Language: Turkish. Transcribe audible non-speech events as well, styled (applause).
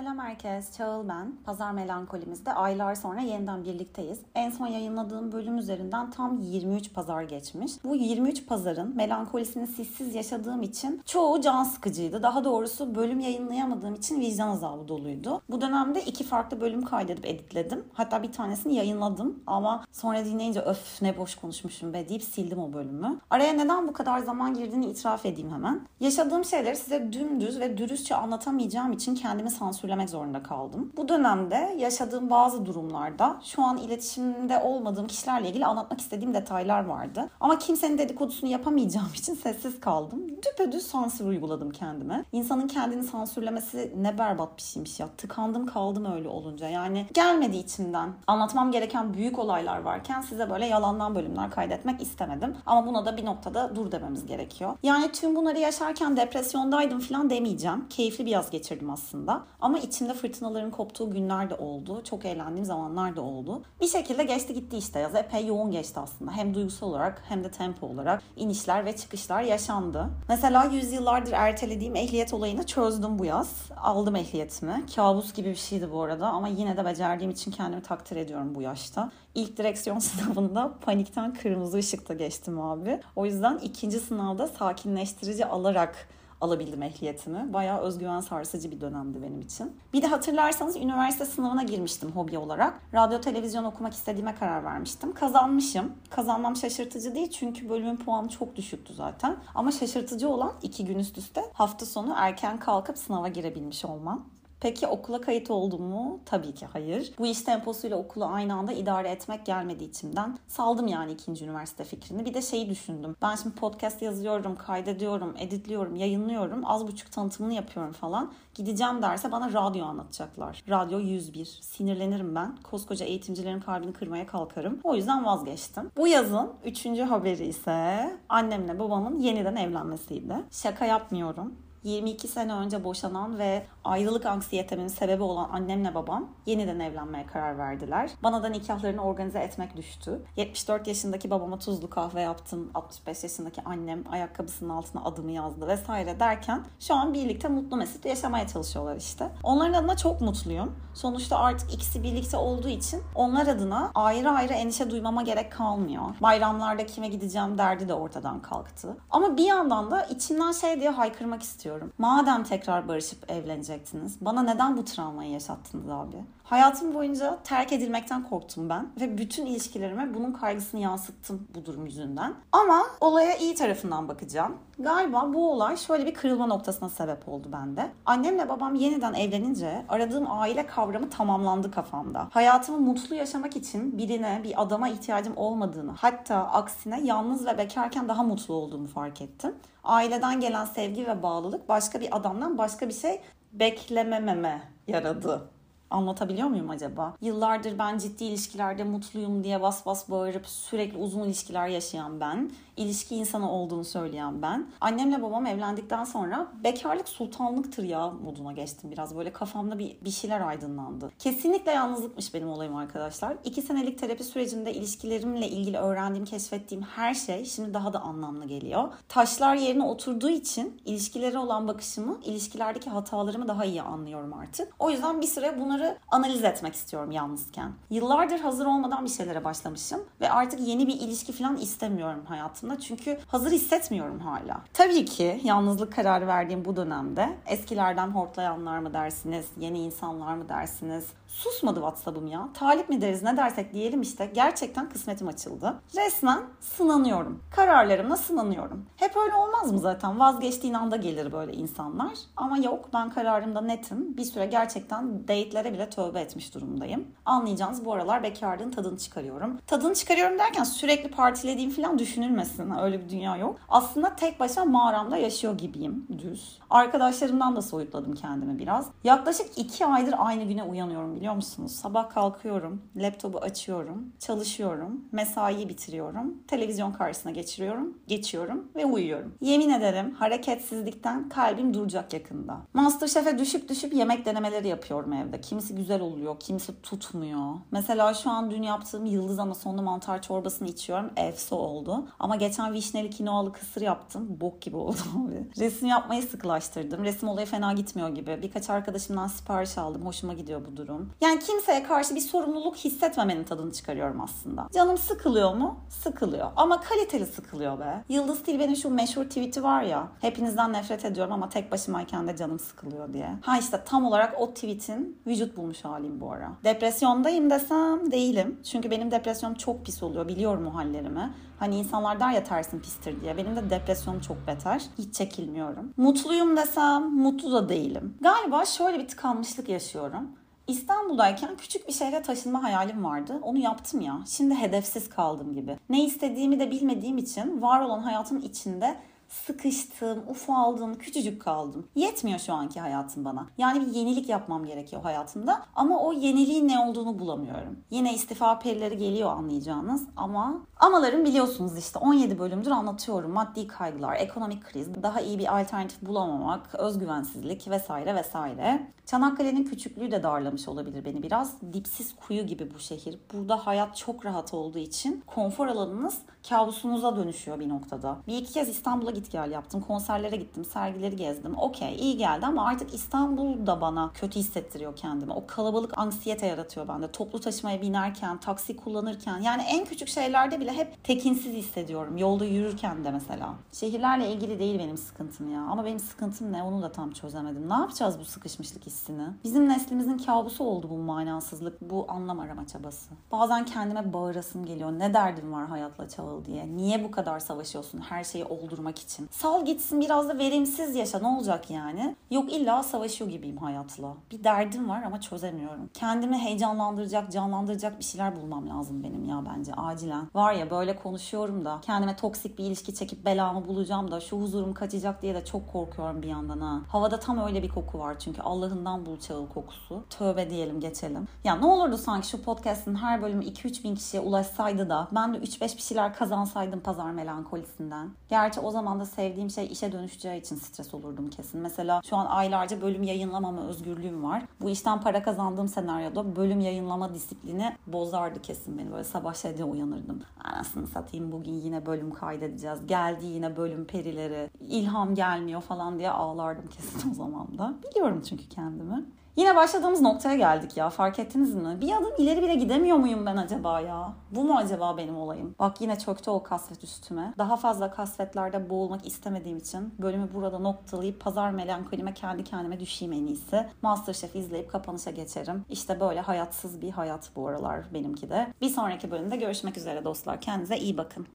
Selam herkes, Çağıl ben. Pazar Melankolimizde aylar sonra yeniden birlikteyiz. En son yayınladığım bölüm üzerinden tam 23 pazar geçmiş. Bu 23 pazarın melankolisini sissiz yaşadığım için çoğu can sıkıcıydı. Daha doğrusu bölüm yayınlayamadığım için vicdan azabı doluydu. Bu dönemde iki farklı bölüm kaydedip editledim. Hatta bir tanesini yayınladım ama sonra dinleyince öf ne boş konuşmuşum be deyip sildim o bölümü. Araya neden bu kadar zaman girdiğini itiraf edeyim hemen. Yaşadığım şeyleri size dümdüz ve dürüstçe anlatamayacağım için kendimi sansürlemek zorunda kaldım. Bu dönemde yaşadığım bazı durumlarda şu an iletişimde olmadığım kişilerle ilgili anlatmak istediğim detaylar vardı. Ama kimsenin dedikodusunu yapamayacağım (laughs) için sessiz kaldım. Düpedüz sansür uyguladım kendime. İnsanın kendini sansürlemesi ne berbat bir şeymiş ya. Tıkandım kaldım öyle olunca. Yani gelmedi içimden. Anlatmam gereken büyük olaylar varken size böyle yalandan bölümler kaydetmek istemedim. Ama buna da bir noktada dur dememiz gerekiyor. Yani tüm bunları yaşarken depresyondaydım falan demeyeceğim. Keyifli bir yaz geçirdim aslında. Ama içimde fırtınaların koptuğu günler de oldu. Çok eğlendiğim zamanlar da oldu. Bir şekilde geçti gitti işte yaz. Epey yoğun geçti aslında. Hem duygusal olarak hem de tempo olarak inişler ve çıkışlar yaşandı. Mesela yüzyıllardır ertelediğim ehliyet olayını çözdüm bu yaz. Aldım ehliyetimi. Kabus gibi bir şeydi bu arada ama yine de becerdiğim için kendimi takdir ediyorum bu yaşta. İlk direksiyon (laughs) sınavında panikten kırmızı ışıkta geçtim abi. O yüzden ikinci sınavda sakinleştirici alarak alabildim ehliyetimi. Bayağı özgüven sarsıcı bir dönemdi benim için. Bir de hatırlarsanız üniversite sınavına girmiştim hobi olarak. Radyo televizyon okumak istediğime karar vermiştim. Kazanmışım. Kazanmam şaşırtıcı değil çünkü bölümün puanı çok düşüktü zaten. Ama şaşırtıcı olan iki gün üst üste hafta sonu erken kalkıp sınava girebilmiş olmam. Peki okula kayıt oldum mu? Tabii ki hayır. Bu iş temposuyla okulu aynı anda idare etmek gelmedi içimden. Saldım yani ikinci üniversite fikrini. Bir de şeyi düşündüm. Ben şimdi podcast yazıyorum, kaydediyorum, editliyorum, yayınlıyorum. Az buçuk tanıtımını yapıyorum falan. Gideceğim derse bana radyo anlatacaklar. Radyo 101. Sinirlenirim ben. Koskoca eğitimcilerin kalbini kırmaya kalkarım. O yüzden vazgeçtim. Bu yazın üçüncü haberi ise annemle babamın yeniden evlenmesiydi. Şaka yapmıyorum. 22 sene önce boşanan ve ayrılık anksiyetemin sebebi olan annemle babam yeniden evlenmeye karar verdiler. Bana da nikahlarını organize etmek düştü. 74 yaşındaki babama tuzlu kahve yaptım. 65 yaşındaki annem ayakkabısının altına adımı yazdı vesaire derken şu an birlikte mutlu mesut yaşamaya çalışıyorlar işte. Onların adına çok mutluyum. Sonuçta artık ikisi birlikte olduğu için onlar adına ayrı ayrı endişe duymama gerek kalmıyor. Bayramlarda kime gideceğim derdi de ortadan kalktı. Ama bir yandan da içimden şey diye haykırmak istiyorum istiyorum. Madem tekrar barışıp evlenecektiniz, bana neden bu travmayı yaşattınız abi? Hayatım boyunca terk edilmekten korktum ben ve bütün ilişkilerime bunun kaygısını yansıttım bu durum yüzünden. Ama olaya iyi tarafından bakacağım. Galiba bu olay şöyle bir kırılma noktasına sebep oldu bende. Annemle babam yeniden evlenince aradığım aile kavramı tamamlandı kafamda. Hayatımı mutlu yaşamak için birine, bir adama ihtiyacım olmadığını, hatta aksine yalnız ve bekarken daha mutlu olduğumu fark ettim. Aileden gelen sevgi ve bağlılık başka bir adamdan başka bir şey beklemememe yaradı Anlatabiliyor muyum acaba? Yıllardır ben ciddi ilişkilerde mutluyum diye bas bas bağırıp sürekli uzun ilişkiler yaşayan ben, ilişki insanı olduğunu söyleyen ben. Annemle babam evlendikten sonra bekarlık sultanlıktır ya moduna geçtim biraz. Böyle kafamda bir, bir şeyler aydınlandı. Kesinlikle yalnızlıkmış benim olayım arkadaşlar. İki senelik terapi sürecinde ilişkilerimle ilgili öğrendiğim, keşfettiğim her şey şimdi daha da anlamlı geliyor. Taşlar yerine oturduğu için ilişkilere olan bakışımı, ilişkilerdeki hatalarımı daha iyi anlıyorum artık. O yüzden bir süre bunları bunları analiz etmek istiyorum yalnızken. Yıllardır hazır olmadan bir şeylere başlamışım ve artık yeni bir ilişki falan istemiyorum hayatımda. Çünkü hazır hissetmiyorum hala. Tabii ki yalnızlık kararı verdiğim bu dönemde eskilerden hortlayanlar mı dersiniz, yeni insanlar mı dersiniz? Susmadı WhatsApp'ım ya. Talip mi deriz ne dersek diyelim işte. Gerçekten kısmetim açıldı. Resmen sınanıyorum. Kararlarımla sınanıyorum. Hep öyle olmaz mı zaten? Vazgeçtiğin anda gelir böyle insanlar. Ama yok ben kararımda netim. Bir süre gerçekten date'lere bile tövbe etmiş durumdayım. Anlayacağınız bu aralar bekarlığın tadını çıkarıyorum. Tadını çıkarıyorum derken sürekli partilediğim falan düşünülmesin. Öyle bir dünya yok. Aslında tek başına mağaramda yaşıyor gibiyim düz. Arkadaşlarımdan da soyutladım kendimi biraz. Yaklaşık iki aydır aynı güne uyanıyorum biliyor musunuz? Sabah kalkıyorum, laptopu açıyorum, çalışıyorum, mesaiyi bitiriyorum, televizyon karşısına geçiriyorum, geçiyorum ve uyuyorum. Yemin ederim hareketsizlikten kalbim duracak yakında. Masterchef'e düşüp düşüp yemek denemeleri yapıyorum evde. Kim kimisi güzel oluyor, kimisi tutmuyor. Mesela şu an dün yaptığım yıldız anasonlu mantar çorbasını içiyorum. Efso oldu. Ama geçen vişneli kinoalı kısır yaptım. Bok gibi oldu (laughs) abi. Resim yapmayı sıkılaştırdım. Resim olayı fena gitmiyor gibi. Birkaç arkadaşımdan sipariş aldım. Hoşuma gidiyor bu durum. Yani kimseye karşı bir sorumluluk hissetmemenin tadını çıkarıyorum aslında. Canım sıkılıyor mu? Sıkılıyor. Ama kaliteli sıkılıyor be. Yıldız Tilbe'nin şu meşhur tweet'i var ya. Hepinizden nefret ediyorum ama tek başımayken de canım sıkılıyor diye. Ha işte tam olarak o tweet'in vücut bulmuş halim bu ara. Depresyondayım desem değilim. Çünkü benim depresyonum çok pis oluyor. Biliyorum o hallerimi. Hani insanlar der ya tersin pistir diye. Benim de depresyonum çok beter. Hiç çekilmiyorum. Mutluyum desem mutlu da değilim. Galiba şöyle bir tıkanmışlık yaşıyorum. İstanbul'dayken küçük bir şehre taşınma hayalim vardı. Onu yaptım ya. Şimdi hedefsiz kaldım gibi. Ne istediğimi de bilmediğim için var olan hayatın içinde sıkıştım, ufaldım, küçücük kaldım. Yetmiyor şu anki hayatım bana. Yani bir yenilik yapmam gerekiyor hayatımda ama o yeniliğin ne olduğunu bulamıyorum. Yine istifa perileri geliyor anlayacağınız ama amalarım biliyorsunuz işte 17 bölümdür anlatıyorum. Maddi kaygılar, ekonomik kriz, daha iyi bir alternatif bulamamak, özgüvensizlik vesaire vesaire. Çanakkale'nin küçüklüğü de darlamış olabilir beni biraz. Dipsiz kuyu gibi bu şehir. Burada hayat çok rahat olduğu için konfor alanınız kabusunuza dönüşüyor bir noktada. Bir iki kez İstanbul'a git gel yaptım. Konserlere gittim, sergileri gezdim. Okey iyi geldi ama artık İstanbul da bana kötü hissettiriyor kendimi. O kalabalık anksiyete yaratıyor bende. Toplu taşımaya binerken, taksi kullanırken yani en küçük şeylerde bile hep tekinsiz hissediyorum. Yolda yürürken de mesela. Şehirlerle ilgili değil benim sıkıntım ya. Ama benim sıkıntım ne onu da tam çözemedim. Ne yapacağız bu sıkışmışlık hissini? Bizim neslimizin kabusu oldu bu manasızlık, bu anlam arama çabası. Bazen kendime bağırasım geliyor. Ne derdim var hayatla çağıl diye. Niye bu kadar savaşıyorsun her şeyi oldurmak için? Sal gitsin biraz da verimsiz yaşa ne olacak yani? Yok illa savaşıyor gibiyim hayatla. Bir derdim var ama çözemiyorum. Kendimi heyecanlandıracak, canlandıracak bir şeyler bulmam lazım benim ya bence acilen. Var ya böyle konuşuyorum da kendime toksik bir ilişki çekip belamı bulacağım da şu huzurum kaçacak diye de çok korkuyorum bir yandan ha. Havada tam öyle bir koku var çünkü Allah'ından bul çağıl kokusu. Tövbe diyelim geçelim. Ya ne olurdu sanki şu podcast'in her bölümü 2-3 bin kişiye ulaşsaydı da ben de 3-5 bir şeyler kazansaydım pazar melankolisinden. Gerçi o zaman da sevdiğim şey işe dönüşeceği için stres olurdum kesin. Mesela şu an aylarca bölüm yayınlamama özgürlüğüm var. Bu işten para kazandığım senaryoda bölüm yayınlama disiplini bozardı kesin beni. Böyle sabah şeyde uyanırdım. Anasını satayım bugün yine bölüm kaydedeceğiz. Geldi yine bölüm perileri. İlham gelmiyor falan diye ağlardım kesin o zaman da. Biliyorum çünkü kendimi. Yine başladığımız noktaya geldik ya fark ettiniz mi? Bir adım ileri bile gidemiyor muyum ben acaba ya? Bu mu acaba benim olayım? Bak yine çöktü o kasvet üstüme. Daha fazla kasvetlerde boğulmak istemediğim için bölümü burada noktalayıp pazar melankolime kendi kendime düşeyim en iyisi. Masterchef izleyip kapanışa geçerim. İşte böyle hayatsız bir hayat bu aralar benimki de. Bir sonraki bölümde görüşmek üzere dostlar. Kendinize iyi bakın.